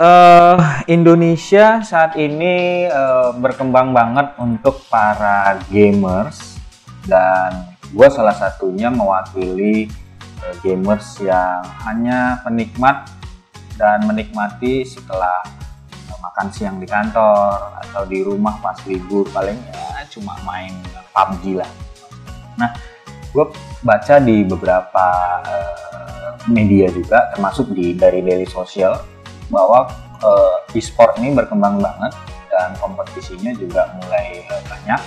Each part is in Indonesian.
Uh, Indonesia saat ini uh, berkembang banget untuk para gamers dan gue salah satunya mewakili uh, gamers yang hanya penikmat dan menikmati setelah uh, makan siang di kantor atau di rumah pas libur paling ya cuma main PUBG lah. Nah, gue baca di beberapa uh, media juga termasuk di dari daily social bahwa uh, e-sport ini berkembang banget dan kompetisinya juga mulai banyak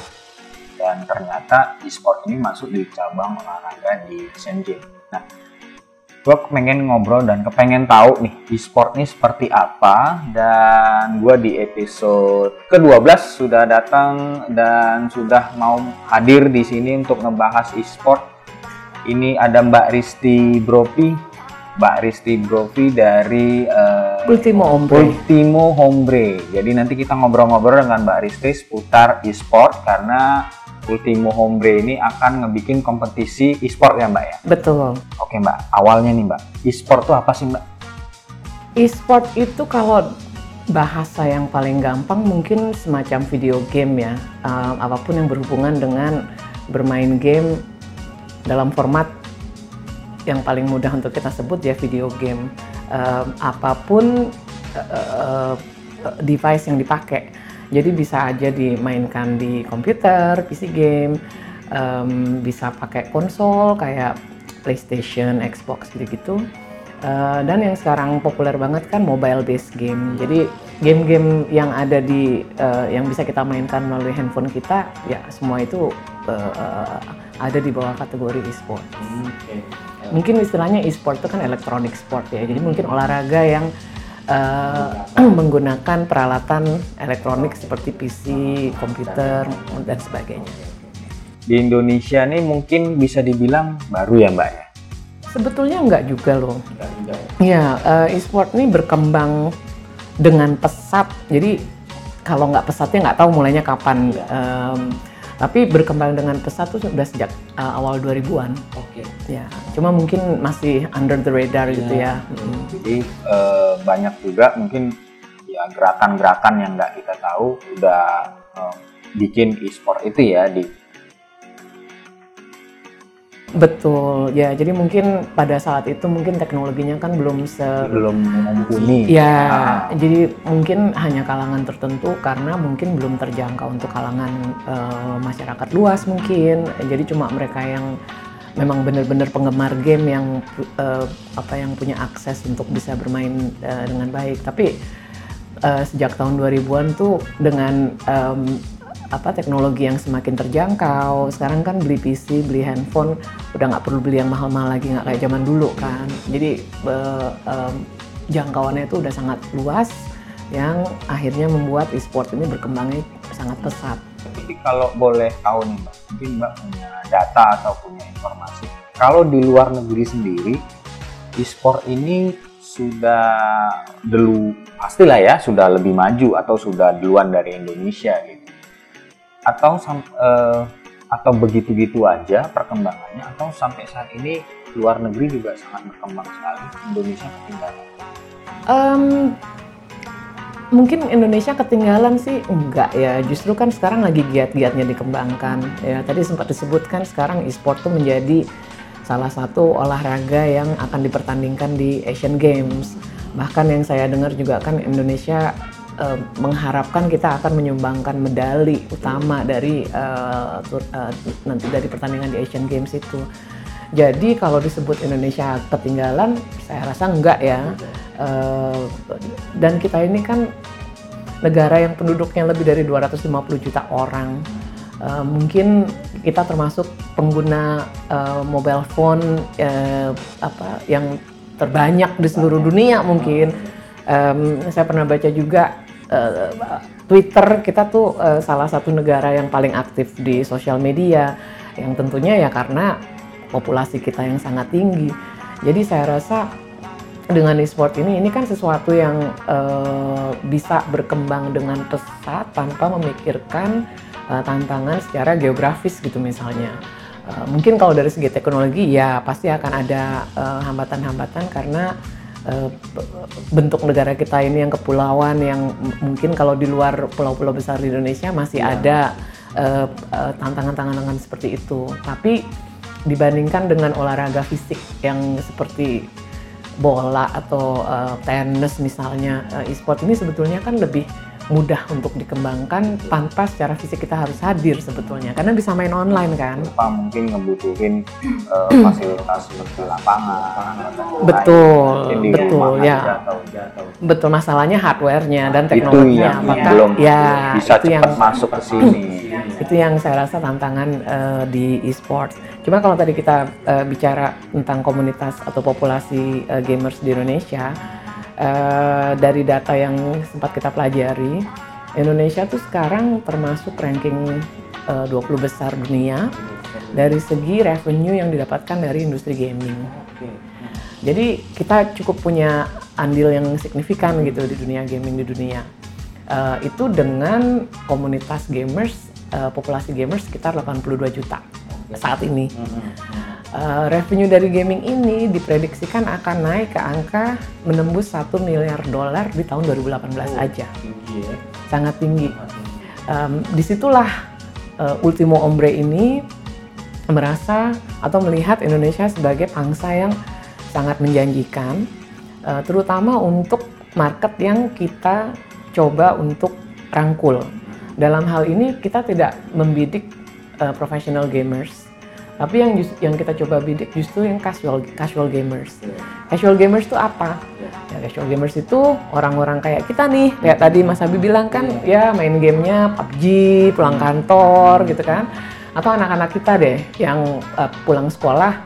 dan ternyata e-sport ini masuk di cabang olahraga di Games. Nah, gue pengen ngobrol dan kepengen tahu nih e-sport ini seperti apa dan gue di episode ke-12 sudah datang dan sudah mau hadir di sini untuk ngebahas e-sport. Ini ada Mbak Risti Bropi Mbak Risti Brovi dari uh, Ultimo Hombre. Ultimo Hombre. Jadi nanti kita ngobrol-ngobrol dengan Mbak Risti seputar e-sport karena Ultimo Hombre ini akan ngebikin kompetisi e-sport ya Mbak ya? Betul. Oke Mbak, awalnya nih Mbak, e-sport itu apa sih Mbak? E-sport itu kalau bahasa yang paling gampang mungkin semacam video game ya, uh, apa pun yang berhubungan dengan bermain game dalam format yang paling mudah untuk kita sebut ya video game uh, apa pun uh, device yang dipakai jadi bisa aja dimainkan di komputer PC game um, bisa pakai konsol kayak PlayStation Xbox gitu-gitu uh, dan yang sekarang populer banget kan mobile based game jadi game-game yang ada di uh, yang bisa kita mainkan melalui handphone kita ya semua itu uh, ada di bawah kategori e-sport. Hmm, okay mungkin istilahnya e-sport itu kan elektronik sport ya. Jadi mungkin olahraga yang uh, menggunakan peralatan elektronik seperti PC, komputer dan sebagainya. Di Indonesia nih mungkin bisa dibilang baru ya Mbak ya? Sebetulnya enggak juga loh. Uh, e-sport ini berkembang dengan pesat. Jadi kalau nggak pesatnya nggak tahu mulainya kapan. Um, tapi berkembang dengan pesat tuh sudah sejak uh, awal 2000-an. Oke. Okay. Ya, cuma mungkin masih under the radar yeah. gitu ya. Hmm. Jadi uh, banyak juga mungkin ya gerakan-gerakan yang nggak kita tahu udah uh, bikin e-sport itu ya di Betul, ya. Jadi mungkin pada saat itu mungkin teknologinya kan belum se belum mumpuni. Ya, ah. jadi mungkin hanya kalangan tertentu karena mungkin belum terjangkau untuk kalangan uh, masyarakat luas mungkin. Jadi cuma mereka yang memang benar-benar penggemar game yang uh, apa yang punya akses untuk bisa bermain uh, dengan baik. Tapi uh, sejak tahun 2000-an tuh dengan um, apa teknologi yang semakin terjangkau. Sekarang kan beli PC, beli handphone udah nggak perlu beli yang mahal-mahal lagi nggak kayak zaman dulu kan. Jadi uh, um, jangkauannya itu udah sangat luas yang akhirnya membuat e-sport ini berkembangnya sangat pesat. Jadi kalau boleh tahu nih Mbak, mungkin Mbak punya data atau punya informasi. Kalau di luar negeri sendiri, e-sport ini sudah dulu pastilah ya sudah lebih maju atau sudah duluan dari Indonesia gitu atau uh, atau begitu-gitu aja perkembangannya atau sampai saat ini luar negeri juga sangat berkembang sekali Indonesia ketinggalan? Um, mungkin Indonesia ketinggalan sih enggak ya. Justru kan sekarang lagi giat-giatnya dikembangkan ya. Tadi sempat disebutkan sekarang e-sport tuh menjadi salah satu olahraga yang akan dipertandingkan di Asian Games. Bahkan yang saya dengar juga kan Indonesia uh, mengharapkan kita akan menyumbangkan medali utama dari uh, uh, nanti dari pertandingan di Asian Games itu. Jadi kalau disebut Indonesia ketinggalan, saya rasa enggak ya. Uh, dan kita ini kan negara yang penduduknya lebih dari 250 juta orang. Uh, mungkin kita termasuk pengguna uh, mobile phone uh, apa yang terbanyak di seluruh dunia mungkin. Um, saya pernah baca juga uh, Twitter kita tuh uh, salah satu negara yang paling aktif di sosial media yang tentunya ya karena populasi kita yang sangat tinggi. Jadi saya rasa dengan e-sport ini ini kan sesuatu yang uh, bisa berkembang dengan pesat tanpa memikirkan uh, tantangan secara geografis gitu misalnya. Uh, mungkin kalau dari segi teknologi ya pasti akan ada hambatan-hambatan uh, karena uh, bentuk negara kita ini yang kepulauan yang mungkin kalau di luar pulau-pulau besar di Indonesia masih ya. ada tantangan-tantangan uh, uh, seperti itu. Tapi dibandingkan dengan olahraga fisik yang seperti bola atau uh, tenis misalnya uh, e-sport ini sebetulnya kan lebih mudah untuk dikembangkan tanpa secara fisik kita harus hadir sebetulnya karena bisa main online kan. Apa mungkin ngebutuhin uh, fasilitas seperti lapangan. Betul, betul ya. Jatuh, jatuh. Betul masalahnya hardwarenya dan teknologinya. Itu yang belum ya, bisa itu yang, masuk ke sini. itu yang saya rasa tantangan uh, di e-sport. Cuma kalau tadi kita uh, bicara tentang komunitas atau populasi uh, gamers di Indonesia, uh, dari data yang sempat kita pelajari, Indonesia tuh sekarang termasuk ranking uh, 20 besar dunia dari segi revenue yang didapatkan dari industri gaming. Jadi kita cukup punya andil yang signifikan gitu di dunia gaming di dunia. Uh, itu dengan komunitas gamers, uh, populasi gamers sekitar 82 juta saat ini. Uh, revenue dari gaming ini diprediksikan akan naik ke angka menembus 1 miliar dolar di tahun 2018 oh, aja. Tinggi ya. Sangat tinggi. Um, di situlah uh, Ultimo Ombre ini merasa atau melihat Indonesia sebagai bangsa yang sangat menjanjikan, uh, terutama untuk market yang kita coba untuk rangkul. Dalam hal ini kita tidak membidik uh, professional gamers, tapi yang just, yang kita coba bidik justru yang casual casual gamers. Casual gamers itu apa? Ya, casual gamers itu orang-orang kayak kita nih, kayak tadi Mas Abi bilang kan, ya main gamenya PUBG, pulang kantor gitu kan, atau anak-anak kita deh yang uh, pulang sekolah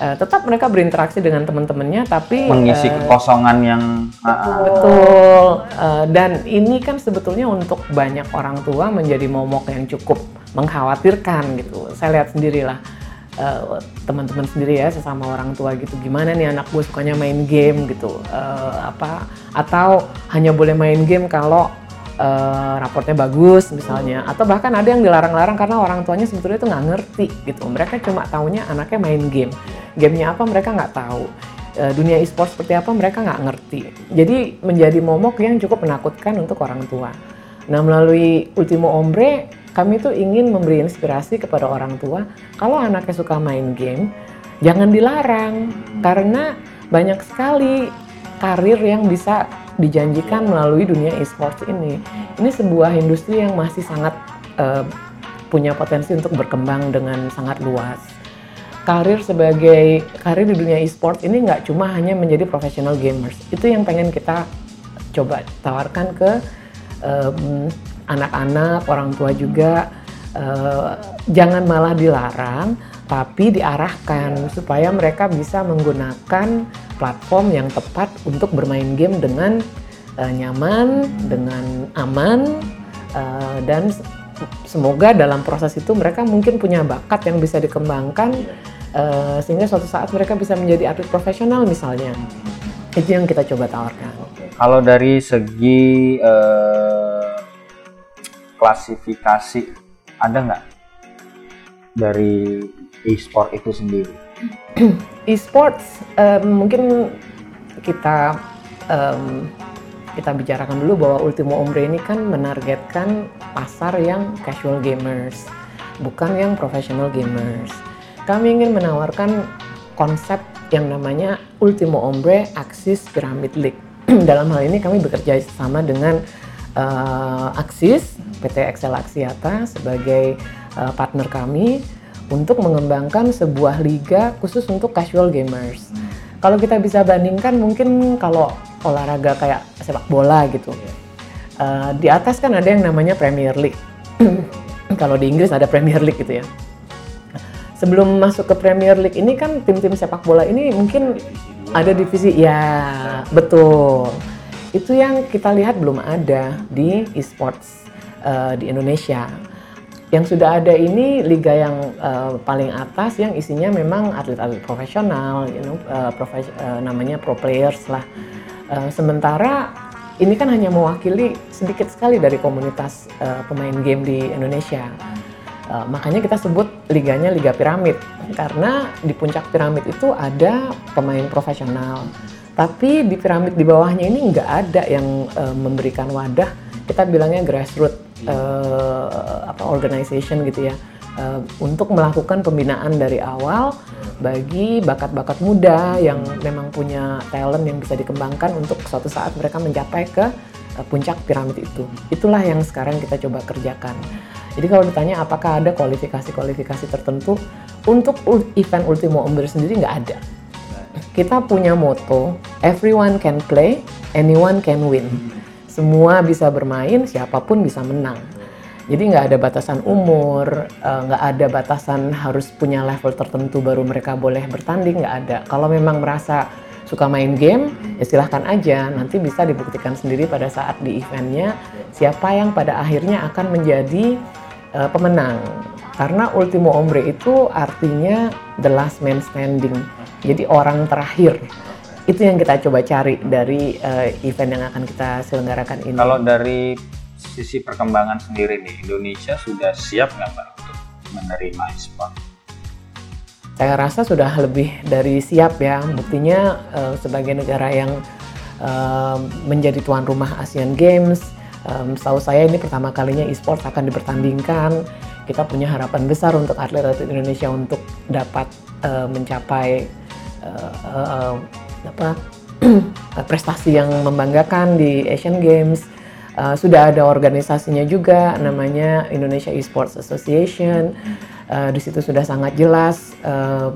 uh, tetap mereka berinteraksi dengan teman-temannya tapi mengisi uh, kekosongan yang uh, betul uh, dan ini kan sebetulnya untuk banyak orang tua menjadi momok yang cukup mengkhawatirkan gitu. Saya lihat sendirilah uh, teman-teman sendiri ya sesama orang tua gitu. Gimana nih anak gue sukanya main game gitu? Uh, apa? Atau hanya boleh main game kalau uh, raportnya bagus misalnya. Atau bahkan ada yang dilarang-larang karena orang tuanya sebetulnya itu nggak ngerti gitu. Mereka cuma taunya anaknya main game. Gamenya apa mereka nggak tahu. Dunia e-sport seperti apa mereka nggak ngerti. Jadi menjadi momok yang cukup menakutkan untuk orang tua. Nah melalui Ultimo Ombre kami tuh ingin memberi inspirasi kepada orang tua kalau anaknya suka main game jangan dilarang karena banyak sekali karir yang bisa dijanjikan melalui dunia e-sports ini. Ini sebuah industri yang masih sangat uh, punya potensi untuk berkembang dengan sangat luas. Karir sebagai karir di dunia e-sport ini nggak cuma hanya menjadi professional gamers. Itu yang pengen kita coba tawarkan ke anak-anak, orang tua juga. Uh, jangan malah dilarang, tapi diarahkan supaya mereka bisa menggunakan platform yang tepat untuk bermain game dengan uh, nyaman, dengan aman, uh, dan semoga dalam proses itu mereka mungkin punya bakat yang bisa dikembangkan uh, sehingga suatu saat mereka bisa menjadi atlet profesional misalnya. Itu yang kita coba tawarkan. Kalau dari segi uh, klasifikasi ada nggak dari e-sport itu sendiri? e-sports um, mungkin kita um, kita bicarakan dulu bahwa Ultimo Ombre ini kan menargetkan pasar yang casual gamers, bukan yang professional gamers. Kami ingin menawarkan konsep yang namanya Ultimo Ombre Axis Pyramid League. Dalam hal ini kami bekerja sama dengan uh, Axis, PT Excel Axiata sebagai uh, partner kami untuk mengembangkan sebuah liga khusus untuk casual gamers. Kalau kita bisa bandingkan mungkin kalau olahraga kayak sepak bola gitu. Uh, di atas kan ada yang namanya Premier League. kalau di Inggris ada Premier League gitu ya. Sebelum masuk ke Premier League ini kan tim-tim sepak bola ini mungkin ada divisi ya betul. Itu yang kita lihat belum ada di e-sports uh, di Indonesia yang sudah ada ini liga yang uh, paling atas yang isinya memang atlet-atlet profesional, you know, uh, profes uh, namanya pro players lah. Uh, sementara ini kan hanya mewakili sedikit sekali dari komunitas uh, pemain game di Indonesia. Uh, makanya kita sebut liganya Liga Piramid karena di puncak piramid itu ada pemain profesional. Tapi di piramid di bawahnya ini nggak ada yang uh, memberikan wadah. Kita bilangnya grassroots uh, apa organization gitu ya uh, untuk melakukan pembinaan dari awal bagi bakat-bakat muda yang memang punya talent yang bisa dikembangkan untuk suatu saat mereka mencapai ke uh, puncak piramid itu. Itulah yang sekarang kita coba kerjakan. Jadi kalau ditanya apakah ada kualifikasi-kualifikasi tertentu untuk event Ultimo Umber sendiri nggak ada. Kita punya moto, everyone can play, anyone can win semua bisa bermain, siapa pun bisa menang. Jadi nggak ada batasan umur, eh, nggak uh, ada batasan harus punya level tertentu baru mereka boleh bertanding, nggak ada. Kalau memang merasa suka main game, ya silahkan aja. Nanti bisa dibuktikan sendiri pada saat di eventnya siapa yang pada akhirnya akan menjadi uh, pemenang. Karena ultimo ombre itu artinya the last man standing. Jadi orang terakhir itu yang kita coba cari dari uh, event yang akan kita selenggarakan ini. Kalau dari sisi perkembangan sendiri nih, Indonesia sudah siap nggak Mbak untuk menerima e-sport? Saya rasa sudah lebih dari siap ya. Buktinya uh, sebagai negara yang uh, menjadi tuan rumah Asian Games, um, setahu saya ini pertama kalinya e-sport akan dipertandingkan. Kita punya harapan besar untuk atlet-atlet Indonesia untuk dapat uh, mencapai uh, uh, apa prestasi yang membanggakan di Asian Games. Uh, sudah ada organisasinya juga namanya Indonesia Esports Association. Uh, di situ sudah sangat jelas uh,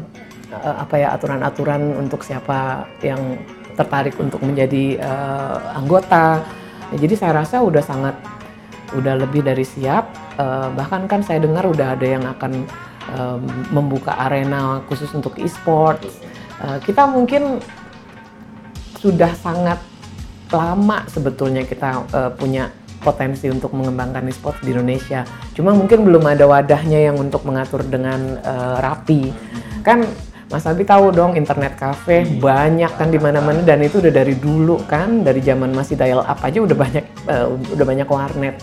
apa ya aturan-aturan untuk siapa yang tertarik untuk menjadi uh, anggota. Ya, jadi saya rasa udah sangat udah lebih dari siap. Uh, bahkan kan saya dengar udah ada yang akan um, membuka arena khusus untuk e-sports. Uh, kita mungkin sudah sangat lama sebetulnya kita uh, punya potensi untuk mengembangkan e-sport di Indonesia. Cuma mungkin belum ada wadahnya yang untuk mengatur dengan uh, rapi. Kan Mas Abi tahu dong internet cafe banyak kan di mana-mana dan itu udah dari dulu kan dari zaman masih dial up aja udah banyak uh, udah banyak warnet.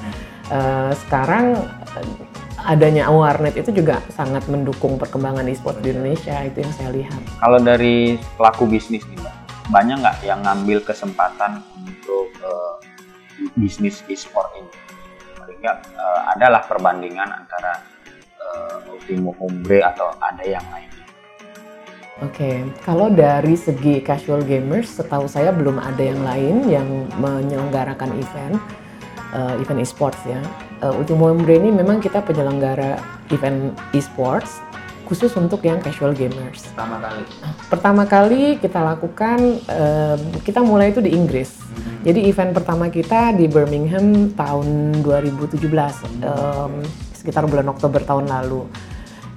Uh, sekarang adanya warnet itu juga sangat mendukung perkembangan e-sport di Indonesia itu yang saya lihat. Kalau dari pelaku bisnis nih Mbak, banyak nggak yang ngambil kesempatan untuk uh, bisnis e-sport ini sehingga uh, adalah perbandingan antara uh, Ultimo Hombre atau ada yang lain Oke, okay. kalau dari segi casual gamers, setahu saya belum ada yang lain yang menyelenggarakan event, uh, event e-sports ya. Uh, Ultimo Hombre ini memang kita penyelenggara event e-sports khusus untuk yang casual gamers. Pertama kali. Pertama kali kita lakukan uh, kita mulai itu di Inggris. Hmm. Jadi event pertama kita di Birmingham tahun 2017 um, sekitar bulan Oktober tahun lalu.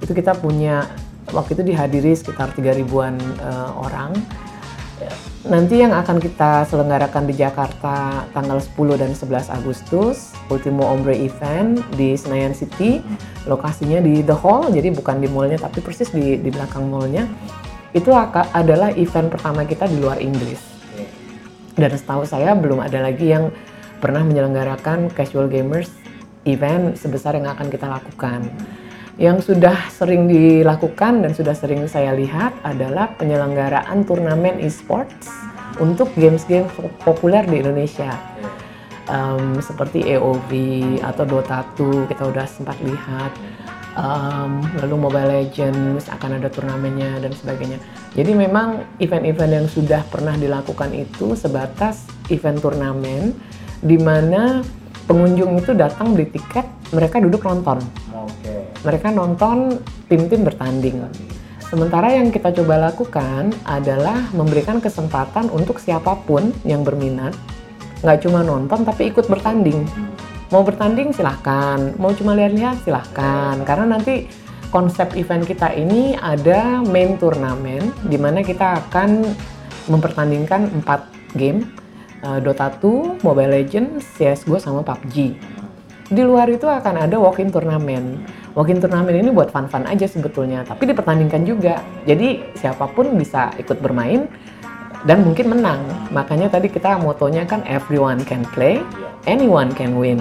Itu kita punya waktu itu dihadiri sekitar 3 ribuan uh, orang Nanti yang akan kita selenggarakan di Jakarta tanggal 10 dan 11 Agustus, Ultimo Ombre Event di Senayan City. Lokasinya di The Hall, jadi bukan di mallnya tapi persis di, di belakang mallnya. Itu adalah event pertama kita di luar Inggris. Dan setahu saya belum ada lagi yang pernah menyelenggarakan casual gamers event sebesar yang akan kita lakukan. Yang sudah sering dilakukan dan sudah sering saya lihat adalah penyelenggaraan turnamen e-sports untuk games-games populer di Indonesia. Um, seperti AOV atau Dota 2 kita udah sempat lihat. Um, lalu Mobile Legends akan ada turnamennya dan sebagainya. Jadi memang event-event yang sudah pernah dilakukan itu sebatas event turnamen di mana pengunjung itu datang beli tiket, mereka duduk nonton mereka nonton tim-tim bertanding. Sementara yang kita coba lakukan adalah memberikan kesempatan untuk siapa pun yang berminat, nggak cuma nonton tapi ikut bertanding. Mau bertanding silahkan, mau cuma lihat-lihat silahkan. Karena nanti konsep event kita ini ada main turnamen di mana kita akan mempertandingkan 4 game, uh, Dota 2, Mobile Legends, CSGO sama PUBG. di luar itu akan ada walk-in turnamen. Walk-in turnamen ini buat fun-fun aja sebetulnya, tapi dipertandingkan juga. Jadi siapa pun bisa ikut bermain dan mungkin menang. Makanya tadi kita motonya kan everyone can play, anyone can win.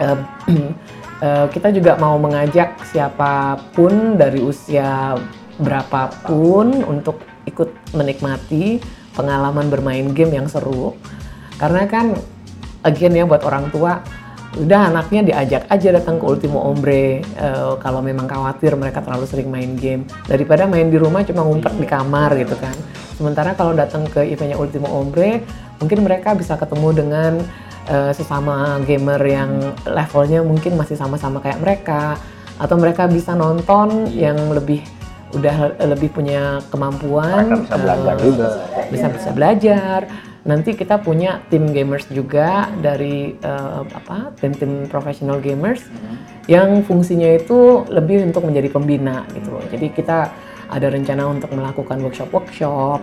Uh, uh, kita juga mau mengajak siapa pun dari usia berapapun untuk ikut menikmati pengalaman bermain game yang seru. Karena kan again ya buat orang tua udah anaknya diajak aja datang ke Ultimo Ombre uh, kalau memang khawatir mereka terlalu sering main game. Daripada main di rumah cuma ngumpet di kamar gitu kan. Sementara kalau datang ke eventnya Ultimo Ombre mungkin mereka bisa ketemu dengan uh, sesama gamer yang levelnya mungkin masih sama-sama kayak mereka. Atau mereka bisa nonton yang lebih udah lebih punya kemampuan mereka bisa belajar uh, juga. bisa bisa belajar nanti kita punya tim gamers juga dari uh, apa tim-tim profesional gamers hmm. yang fungsinya itu lebih untuk menjadi pembina gitu loh. Jadi kita ada rencana untuk melakukan workshop-workshop.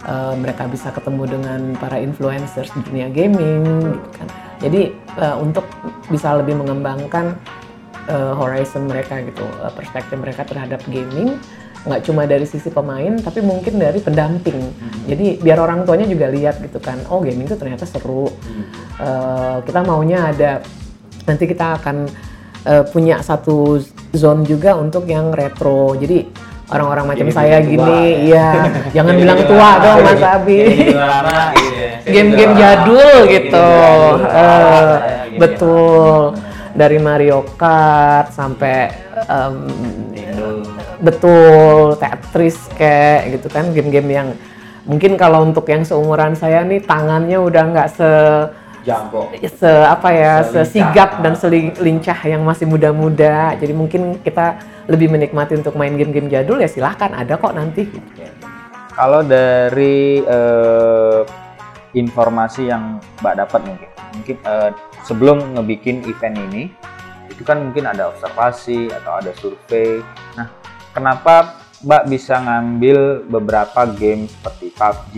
Uh, mereka bisa ketemu dengan para influencers di dunia gaming gitu kan. Jadi uh, untuk bisa lebih mengembangkan uh, horizon mereka gitu, uh, perspektif mereka terhadap gaming nggak cuma dari sisi pemain tapi mungkin dari pendamping. Hmm. jadi biar orang tuanya juga lihat gitu kan oh gaming itu ternyata seru. Hmm. uh, kita maunya ada nanti kita akan uh, punya satu zone juga untuk yang retro. Jadi orang-orang macam saya gini ya. jangan bilang tua dong Mas Abi. Game-game jadul gitu. uh, betul. Dari Mario Kart sampai um, betul Tetris kayak gitu kan game-game yang mungkin kalau untuk yang seumuran saya nih tangannya udah nggak se Jangkau. se apa ya sesigap dan selincah yang masih muda-muda. Jadi mungkin kita lebih menikmati untuk main game-game jadul ya silahkan ada kok nanti. Kalau dari uh, informasi yang mbak dapat mungkin mungkin uh, sebelum ngebikin event ini itu kan mungkin ada observasi atau ada survei. Nah kenapa Mbak bisa ngambil beberapa game seperti PUBG,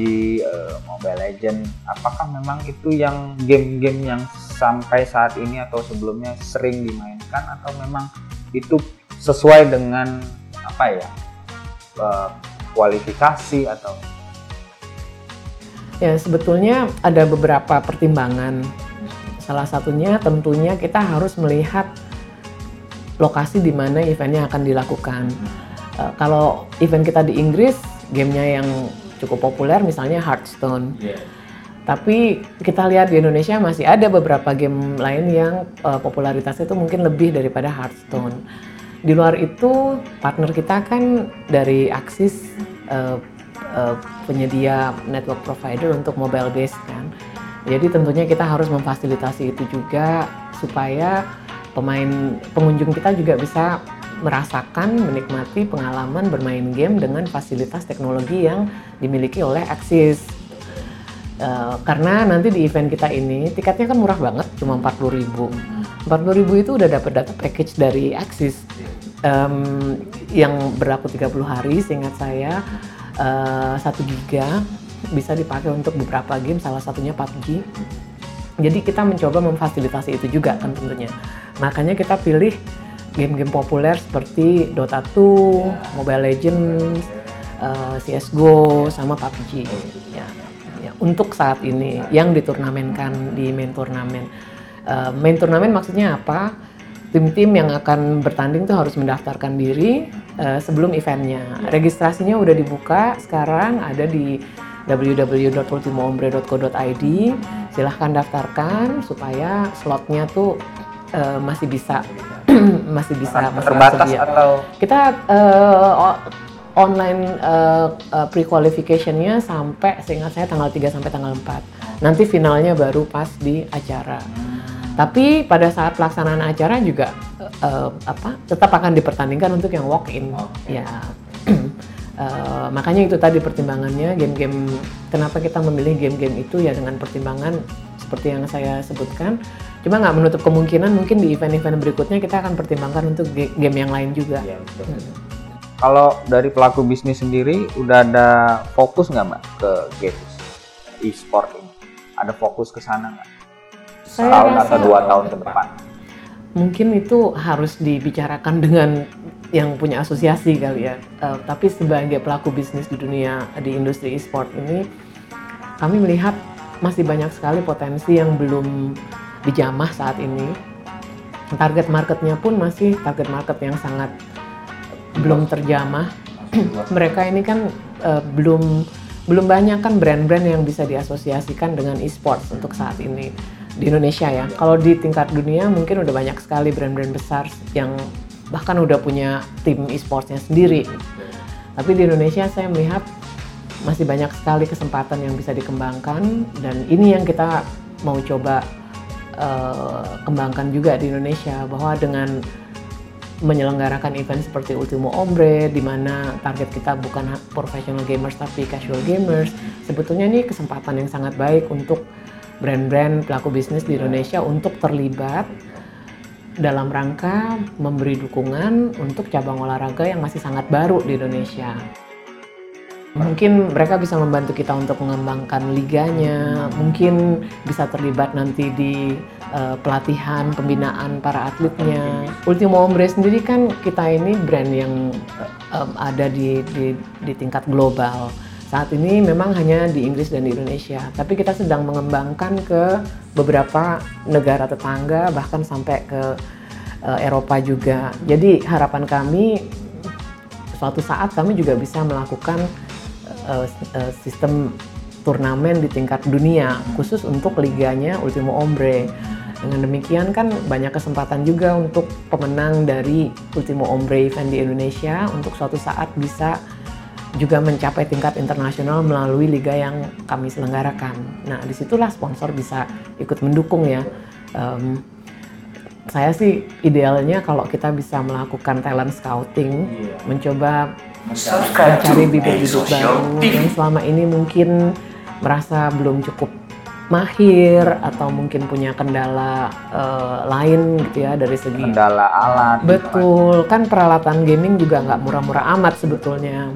eh, Mobile Legend? Apakah memang itu yang game-game yang sampai saat ini atau sebelumnya sering dimainkan atau memang itu sesuai dengan apa ya uh, kualifikasi atau? Ya sebetulnya ada beberapa pertimbangan. Salah satunya tentunya kita harus melihat lokasi di mana eventnya akan dilakukan. Uh, kalau event kita di Inggris, gamenya yang cukup populer misalnya Hearthstone. Yeah. Tapi kita lihat di Indonesia masih ada beberapa game lain yang uh, popularitasnya itu mungkin lebih daripada Hearthstone. Di luar itu partner kita kan dari Axis uh, uh, penyedia network provider untuk mobile base kan. Jadi tentunya kita harus memfasilitasi itu juga supaya pemain pengunjung kita juga bisa merasakan menikmati pengalaman bermain game dengan fasilitas teknologi yang dimiliki oleh Axis. Uh, karena nanti di event kita ini tiketnya kan murah banget, cuma 40 ribu. 40 ribu itu udah dapat data package dari Axis um, yang berlaku 30 hari, seingat saya uh, 1 giga bisa dipakai untuk beberapa game, salah satunya PUBG. Jadi kita mencoba memfasilitasi itu juga kan tentunya. Makanya kita pilih game-game populer seperti Dota 2, Mobile Legends, eh, CS:GO sama PUBG. Ya, ya, untuk saat ini yang diturnamenkan di main turnamen. Uh, main turnamen maksudnya apa? Tim-tim yang akan bertanding tuh harus mendaftarkan diri uh, sebelum eventnya. Registrasinya udah dibuka sekarang ada di www.ultimoombre.co.id silahkan daftarkan supaya slotnya tuh uh, masih bisa masih bisa masih terbatas tersedia. atau kita uh, online uh, uh, pre-qualificationnya sampai seingat saya tanggal 3 sampai tanggal 4 nanti finalnya baru pas di acara hmm. tapi pada saat pelaksanaan acara juga uh, apa tetap akan dipertandingkan untuk yang walk in okay. ya Uh, makanya itu tadi pertimbangannya game-game kenapa kita memilih game-game itu ya dengan pertimbangan seperti yang saya sebutkan. Cuma nggak menutup kemungkinan mungkin di event-event berikutnya kita akan pertimbangkan untuk game yang lain juga. Ya, Hmm. kalau dari pelaku bisnis sendiri udah ada fokus nggak mbak ke games e-sport ini? Ada fokus ke sana nggak? Setahun atau dua tahun ke depan? mungkin itu harus dibicarakan dengan yang punya asosiasi kali ya. Uh, tapi sebagai pelaku bisnis di dunia di industri e-sport ini, kami melihat masih banyak sekali potensi yang belum dijamah saat ini. Target marketnya pun masih target market yang sangat belum terjamah. Mereka ini kan uh, belum belum banyak kan brand-brand yang bisa diasosiasikan dengan e-sports untuk saat ini di Indonesia ya. Kalau di tingkat dunia mungkin udah banyak sekali brand-brand besar yang bahkan udah punya tim e-sportsnya sendiri. Tapi di Indonesia saya melihat masih banyak sekali kesempatan yang bisa dikembangkan dan ini yang kita mau coba uh, kembangkan juga di Indonesia bahwa dengan menyelenggarakan event seperti Ultimo Ombre di mana target kita bukan professional gamers tapi casual gamers sebetulnya ini kesempatan yang sangat baik untuk brand-brand pelaku bisnis di Indonesia untuk terlibat dalam rangka memberi dukungan untuk cabang olahraga yang masih sangat baru di Indonesia. Mungkin mereka bisa membantu kita untuk mengembangkan liganya, mungkin bisa terlibat nanti di uh, pelatihan, pembinaan para atletnya. Ultimo Ombre sendiri kan kita ini brand yang uh, ada di, di, di tingkat global saat ini memang hanya di Inggris dan di Indonesia, tapi kita sedang mengembangkan ke beberapa negara tetangga, bahkan sampai ke uh, Eropa juga. Jadi harapan kami suatu saat kami juga bisa melakukan uh, uh, sistem turnamen di tingkat dunia khusus untuk liganya Ultimo Ombre. Dengan demikian kan banyak kesempatan juga untuk pemenang dari Ultimo Ombre event di Indonesia untuk suatu saat bisa juga mencapai tingkat internasional melalui liga yang kami selenggarakan. Nah, di situlah sponsor bisa ikut mendukung ya. Um, saya sih idealnya kalau kita bisa melakukan talent scouting, yeah. mencoba mencari bibit-bibit baru yang selama ini mungkin merasa belum cukup mahir atau mungkin punya kendala uh, lain gitu ya dari segi kendala alat gitu kan. betul kan peralatan gaming juga nggak murah-murah amat sebetulnya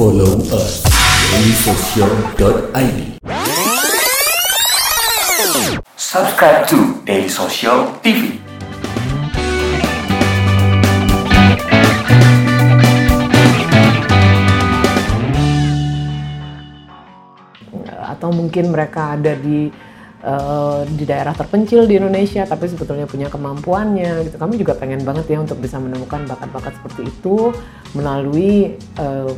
Follow us dailysocial.id. Subscribe to Daily Social TV. Atau mungkin mereka ada di uh, di daerah terpencil di Indonesia tapi sebetulnya punya kemampuannya gitu kami juga pengen banget ya untuk bisa menemukan bakat-bakat seperti itu melalui uh,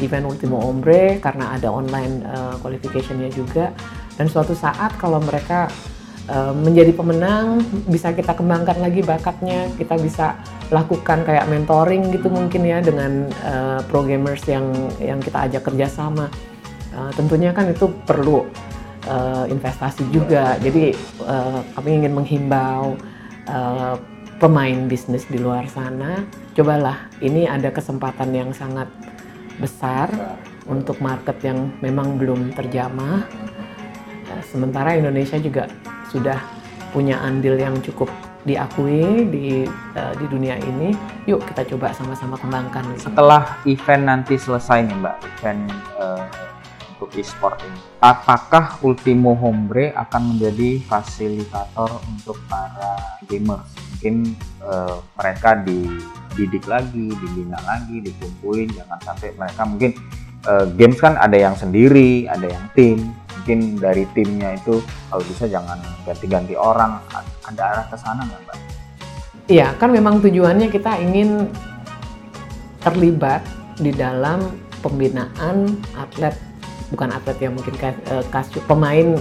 event Ultimo Ombre karena ada online uh, qualificationnya juga. Dan suatu saat kalau mereka uh, menjadi pemenang bisa kita kembangkan lagi bakatnya. Kita bisa lakukan kayak mentoring gitu mungkin ya dengan uh, pro gamers yang yang kita ajak kerjasama uh, tentunya kan itu perlu uh, investasi juga. Jadi uh, kami ingin menghimbau uh, pemain bisnis di luar sana cobalah ini ada kesempatan yang sangat besar untuk market yang memang belum terjamah. Eh, sementara Indonesia juga sudah punya andil yang cukup diakui di uh, di dunia ini. Yuk kita coba sama-sama kembangkan. Setelah event nanti selesai nih Mbak, event uh, untuk e-sport ini, apakah Ultimo Hombre akan menjadi fasilitator untuk para gamers? Mungkin uh, mereka di didik lagi, dibina lagi, dikumpulin jangan sampai mereka mungkin uh, games kan ada yang sendiri, ada yang tim. Mungkin dari timnya itu kalau bisa jangan ganti-ganti orang. Ada arah ke sana nggak, Mbak? Iya, kan memang tujuannya kita ingin terlibat di dalam pembinaan atlet bukan atlet ya mungkin kas, uh, pemain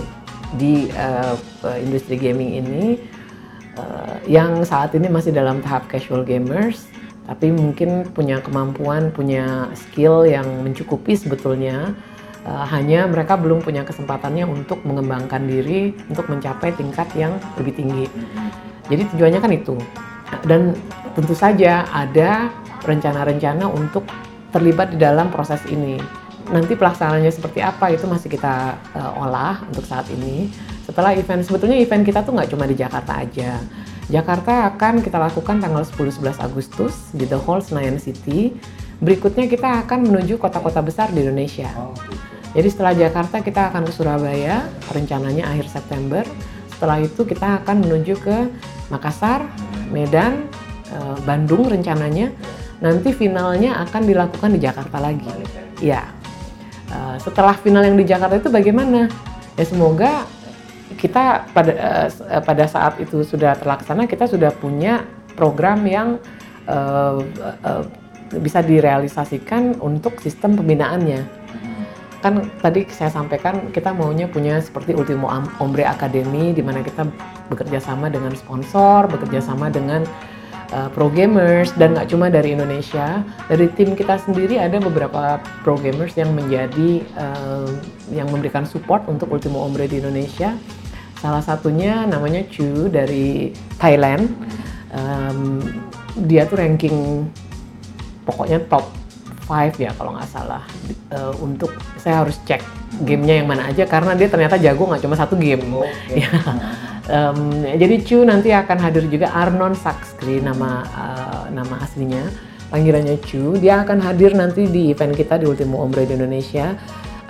di uh, industri gaming ini uh, yang saat ini masih dalam tahap casual gamers tapi mungkin punya kemampuan, punya skill yang mencukupi sebetulnya. Uh, hanya mereka belum punya kesempatannya untuk mengembangkan diri untuk mencapai tingkat yang lebih tinggi. Jadi tujuannya kan itu. Dan tentu saja ada rencana-rencana untuk terlibat di dalam proses ini. Nanti pelaksanaannya seperti apa itu masih kita uh, olah untuk saat ini. Setelah event, sebetulnya event kita tuh nggak cuma di Jakarta aja Jakarta akan kita lakukan tanggal 10-11 Agustus di The Hall Senayan City. Berikutnya kita akan menuju kota-kota besar di Indonesia. Oh, gitu. Jadi setelah Jakarta kita akan ke Surabaya, rencananya akhir September. Setelah itu kita akan menuju ke Makassar, Medan, eh, Bandung rencananya. Nanti finalnya akan dilakukan di Jakarta lagi. Ya. Eh, setelah final yang di Jakarta itu bagaimana? Ya semoga kita pada eh, pada saat itu sudah terlaksana kita sudah punya program yang bisa direalisasikan untuk sistem pembinaannya kan tadi saya sampaikan kita maunya punya seperti Ultimo Ombre Academy di mana kita bekerja sama dengan sponsor, bekerja sama dengan uh, pro gamers dan nggak cuma dari Indonesia, dari tim kita sendiri ada beberapa pro gamers yang menjadi uh, yang memberikan support untuk Ultimo Ombre di Indonesia. Salah satunya namanya Chu dari Thailand. Um, dia tuh ranking pokoknya top 5 ya kalau nggak salah uh, untuk saya harus cek gamenya yang mana aja karena dia ternyata jago nggak cuma satu game. Oh, okay. ya. Um, jadi Chu nanti akan hadir juga Arnon Sakskri nama uh, nama aslinya panggilannya Chu. Dia akan hadir nanti di event kita di Ultimo Ombre di Indonesia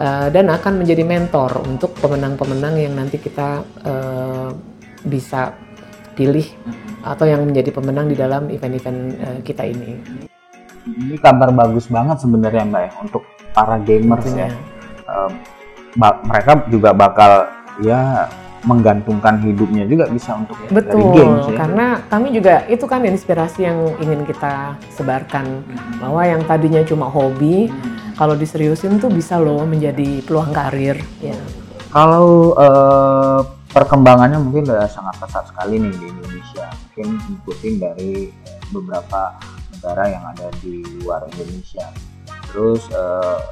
uh, dan akan menjadi mentor untuk pemenang-pemenang yang nanti kita uh, bisa pilih atau yang menjadi pemenang di dalam event-event uh, kita ini ini kabar bagus banget sebenarnya mbak ya untuk para gamers ya. Uh, mereka juga bakal ya menggantungkan hidupnya juga bisa untuk Betul, dari games ya. karena kami juga itu kan inspirasi yang ingin kita sebarkan hmm. bahwa yang tadinya cuma hobi hmm. kalau diseriusin tuh bisa loh menjadi peluang karir ya. Kalau uh, perkembangannya mungkin udah sangat pesat sekali nih di Indonesia. Mungkin ikutin dari beberapa negara yang ada di luar Indonesia. Terus uh,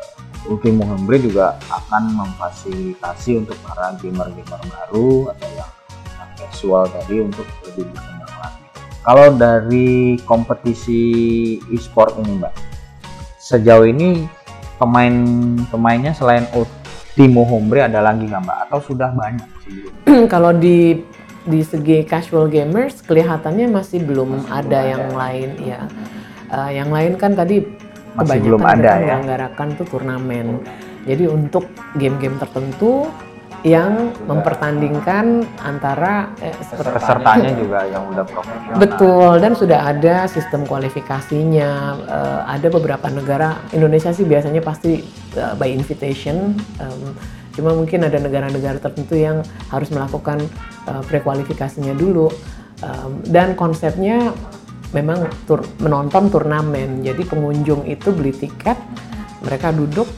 Ultimo Hombre juga akan memfasilitasi untuk para gamer-gamer baru atau yang, yang casual tadi untuk lebih berkembang lagi. Kalau dari kompetisi e-sport ini Mbak, sejauh ini pemain-pemainnya selain Ultimo Hombre ada lagi nggak Mbak? Atau sudah banyak Kalau di di segi casual gamers kelihatannya masih belum masih ada yang ada. lain ya. Uh, yang lain kan tadi masih belum ada ya. Menyelenggarakan tuh turnamen. Jadi untuk game-game tertentu yang mempertandingkan antara eh, pesertanya juga yang udah profesional. Betul dan sudah ada sistem kualifikasinya. Uh, ada beberapa negara Indonesia sih biasanya pasti uh, by invitation. Um, cuma mungkin ada negara-negara tertentu yang harus melakukan uh, prekualifikasinya dulu. Um, dan konsepnya memang tur menonton turnamen. Jadi pengunjung itu beli tiket, mereka duduk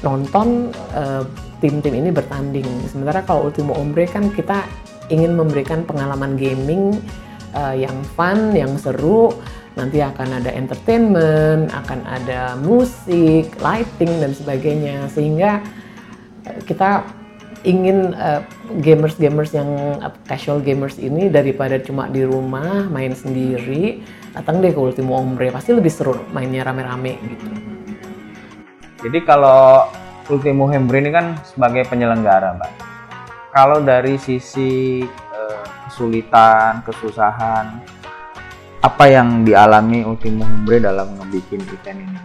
nonton uh, tim-tim ini bertanding. Sementara kalau Ultimo Ombre kan kita ingin memberikan pengalaman gaming uh, yang fun, yang seru. Nanti akan ada entertainment, akan ada musik, lighting dan sebagainya. Sehingga uh, kita ingin uh, gamers-gamers yang uh, casual gamers ini daripada cuma di rumah main sendiri datang deh ke Ultimo Ombre pasti lebih seru mainnya rame-rame gitu. Jadi kalau Ultimo Ombre ini kan sebagai penyelenggara, Mbak. Kalau dari sisi uh, kesulitan, kesusahan, apa yang dialami Ultimo Ombre dalam ngebikin event ini?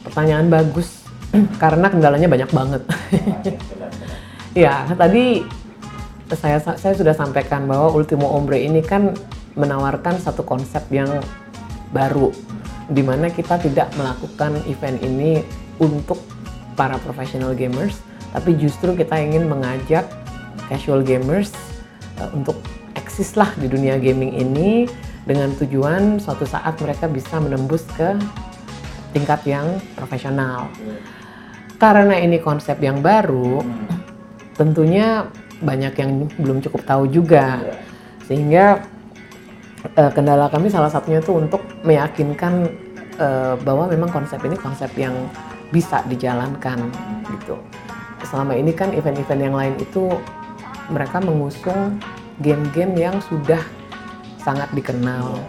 Pertanyaan bagus karena kendalanya banyak banget. ya, tadi saya saya sudah sampaikan bahwa Ultimo Ombre ini kan menawarkan satu konsep yang baru di mana kita tidak melakukan event ini untuk para professional gamers, tapi justru kita ingin mengajak casual gamers uh, untuk eksis lah di dunia gaming ini dengan tujuan suatu saat mereka bisa menembus ke tingkat yang profesional karena ini konsep yang baru, hmm. tentunya banyak yang belum cukup tahu juga. Yeah. Sehingga uh, kendala kami salah satunya itu untuk meyakinkan uh, bahwa memang konsep ini konsep yang bisa dijalankan gitu. Selama ini kan event-event yang lain itu mereka mengusung game-game yang sudah sangat dikenal.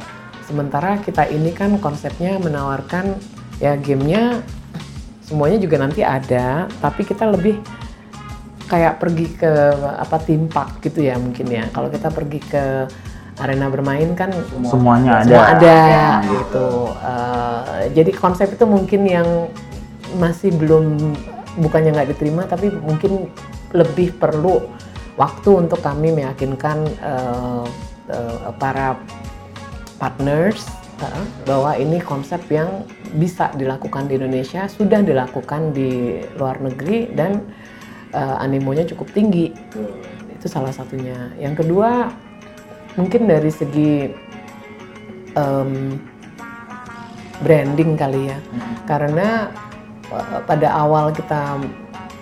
Sementara kita ini kan konsepnya menawarkan ya gamenya semuanya juga nanti ada tapi kita lebih kayak pergi ke apa tim park gitu ya mungkin ya. Kalau kita pergi ke arena bermain kan semuanya ada. semua ada ya, gitu. Uh, jadi konsep itu mungkin yang masih belum bukannya nggak diterima tapi mungkin lebih perlu waktu untuk kami meyakinkan uh, uh, para partners bahwa ini konsep yang bisa dilakukan di Indonesia sudah dilakukan di luar negeri dan uh, animonya cukup tinggi. Itu salah satunya. Yang kedua mungkin dari segi um, branding kali ya. Hmm. karena uh, pada awal kita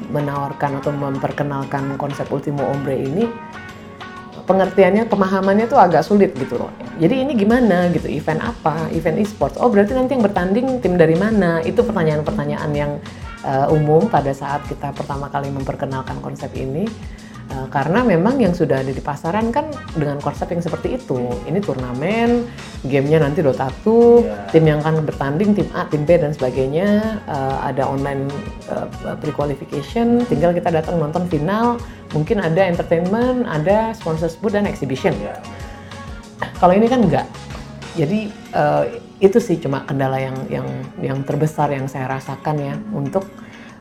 menawarkan atau memperkenalkan konsep Ultimo Ombre ini pengertiannya pemahamannya tuh agak sulit gitu loh. Jadi ini gimana gitu, event apa, event e-sports. Oh berarti nanti yang bertanding tim dari mana? Itu pertanyaan-pertanyaan yang uh, umum pada saat kita pertama kali memperkenalkan konsep ini. Uh, karena memang yang sudah ada di pasaran kan dengan konsep yang seperti itu. Ini turnamen, gamenya nanti Dota 1, yeah. tim yang akan bertanding, tim A, tim B dan sebagainya. Uh, ada online uh, pre-qualification, tinggal kita datang nonton final. Mungkin ada entertainment, ada sponsor booth dan exhibition. Yeah. Kalau ini kan enggak. Jadi uh, itu sih cuma kendala yang yang yang terbesar yang saya rasakan ya untuk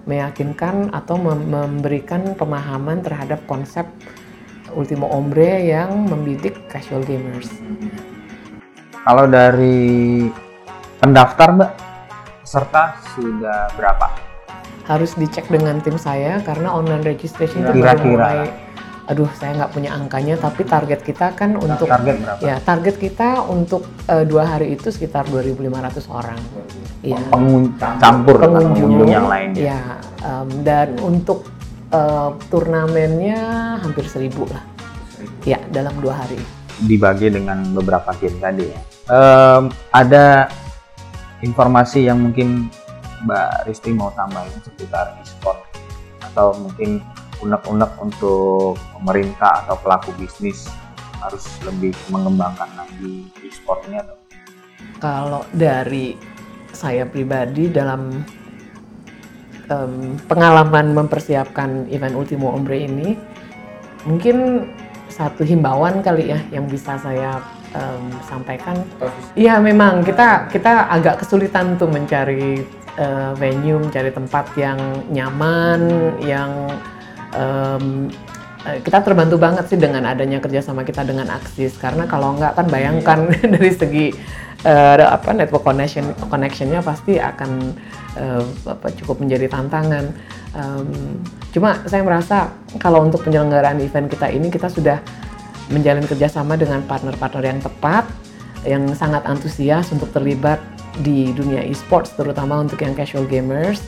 meyakinkan atau memberikan pemahaman terhadap konsep Ultimo Ombre yang membidik casual gamers. Kalau dari pendaftar Mbak, peserta sudah berapa? Harus dicek dengan tim saya karena online registration itu baru mulai aduh saya nggak punya angkanya tapi target kita kan nah, untuk target berapa? ya target kita untuk uh, dua hari itu sekitar 2.500 orang. Ya campur pengunjung. yang lain ya? Um, dan untuk uh, turnamennya hampir seribu lah. Ya dalam dua hari. Dibagi dengan beberapa game tadi ya? Um, ada informasi yang mungkin Mbak Risti mau tambahin seputar e-sport atau mungkin unek-unek untuk pemerintah atau pelaku bisnis harus lebih mengembangkan lagi e-sport ini atau? Kalau dari saya pribadi dalam um, pengalaman mempersiapkan event Ultimo Ombre ini, mungkin satu himbauan kali ya yang bisa saya um, sampaikan. Iya memang kita kita agak kesulitan tuh mencari uh, venue, mencari tempat yang nyaman, yang um, kita terbantu banget sih dengan adanya kerjasama kita dengan Axis karena kalau nggak kan bayangkan iya. dari segi uh, apa network connection connectionnya pasti akan uh, apa, cukup menjadi tantangan. Um, cuma saya merasa kalau untuk penyelenggaraan event kita ini kita sudah menjalin kerjasama dengan partner-partner yang tepat, yang sangat antusias untuk terlibat di dunia e-sports terutama untuk yang casual gamers.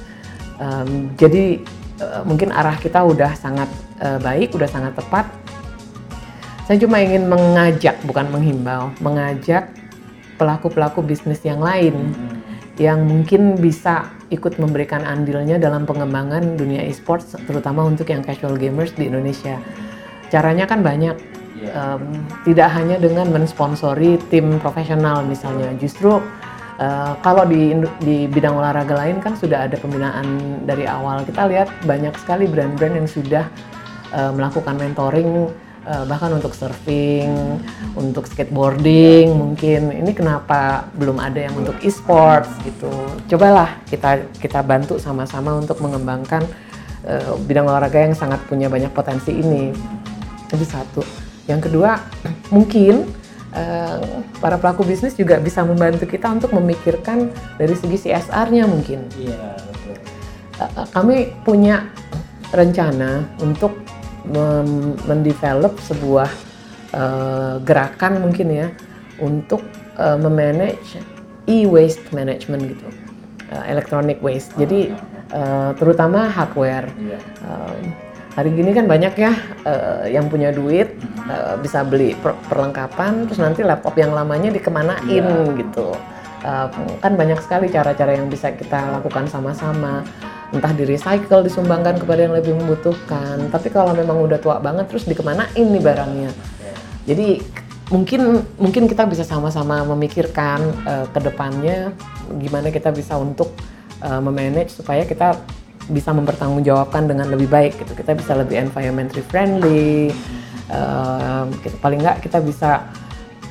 Um, jadi Eh, mungkin arah kita udah sangat uh, baik, udah sangat tepat. Saya cuma ingin mengajak, bukan menghimbau, mengajak pelaku-pelaku bisnis yang lain hmm. yang mungkin bisa ikut memberikan andilnya dalam pengembangan dunia e-sports, terutama untuk yang casual gamers di Indonesia. Caranya kan banyak, um, tidak hanya dengan mensponsori tim profesional misalnya, justru Uh, kalau di di bidang olahraga lain kan sudah ada pembinaan dari awal. Kita lihat banyak sekali brand-brand yang sudah uh, melakukan mentoring uh, bahkan untuk surfing, untuk skateboarding mungkin. Ini kenapa belum ada yang untuk e-sports gitu. Cobalah kita kita bantu sama-sama untuk mengembangkan uh, bidang olahraga yang sangat punya banyak potensi ini. Itu satu. Yang kedua, mungkin uh, para pelaku bisnis juga bisa membantu kita untuk memikirkan dari segi CSR-nya mungkin. Iya, betul. Uh, kami punya rencana untuk mendevelop sebuah uh, gerakan mungkin ya untuk uh, memanage e-waste management gitu, uh, electronic waste. Jadi uh, terutama hardware. Yeah. Uh, hari gini kan banyak ya uh, yang punya duit uh, bisa beli per perlengkapan terus nanti laptop yang lamanya dikemanain yeah. gitu. Uh, kan banyak sekali cara-cara yang bisa kita lakukan sama-sama. Entah di recycle disumbangkan kepada yang lebih membutuhkan. Tapi kalau memang udah tua banget terus dikemanain nih barangnya? Jadi mungkin mungkin kita bisa sama-sama memikirkan uh, ke depannya gimana kita bisa untuk uh, memanage supaya kita bisa mempertanggungjawabkan dengan lebih baik gitu. Kita bisa lebih environmentally friendly uh, kita, paling nggak kita bisa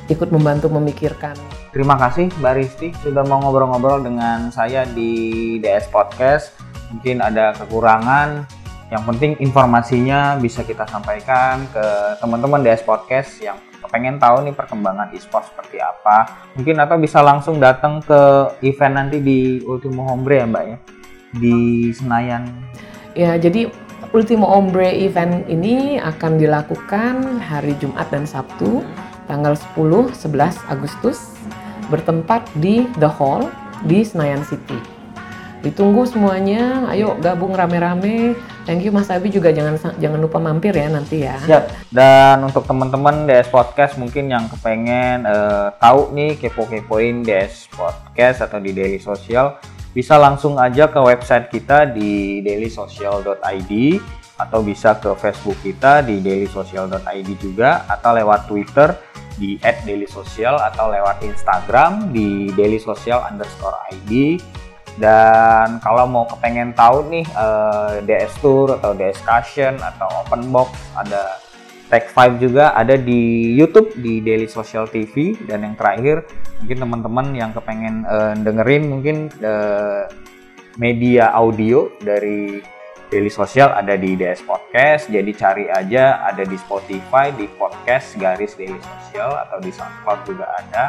ikut membantu memikirkan. Terima kasih Mbak Risti sudah mau ngobrol-ngobrol dengan saya di DS Podcast. Mungkin ada kekurangan yang penting informasinya bisa kita sampaikan ke teman-teman DS Podcast yang pengen tahu nih perkembangan e-sport seperti apa. Mungkin atau bisa langsung datang ke event nanti di Ultimo Hombre ya mbak ya di Senayan. Ya jadi Ultimo Hombre event ini akan dilakukan hari Jumat dan Sabtu tanggal 10 11 Agustus bertempat di The Hall di Senayan City. Ditunggu semuanya. Ayo gabung rame-rame. Thank you Mas Abi juga jangan jangan lupa mampir ya nanti ya. Siap. Dan untuk teman-teman DS Podcast mungkin yang kepengen uh, tahu nih kepo-kepoin DS Podcast atau di Daily Social bisa langsung aja ke website kita di dailysocial.id atau bisa ke Facebook kita di dailysocial.id juga atau lewat Twitter di @dailysocial atau lewat Instagram di dailysocial_id dan kalau mau kepengen tahu nih eh, DS Tour atau DS Discussion atau Open Box ada Tech 5 juga ada di YouTube di Daily Social TV dan yang terakhir mungkin teman-teman yang kepengen uh, dengerin mungkin uh, media audio dari Daily Social ada di DS Podcast jadi cari aja ada di Spotify di podcast garis Daily Social atau di SoundCloud juga ada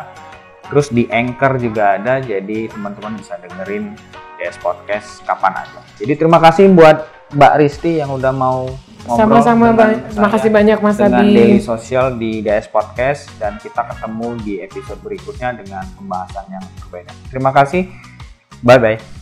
Terus di Anchor juga ada, jadi teman-teman bisa dengerin DS Podcast kapan aja. Jadi terima kasih buat Mbak Risti yang udah mau. Sama-sama, terima kasih banyak Mas dengan Abi. Daily Social di DS Podcast dan kita ketemu di episode berikutnya dengan pembahasan yang berbeda. Terima kasih, bye bye.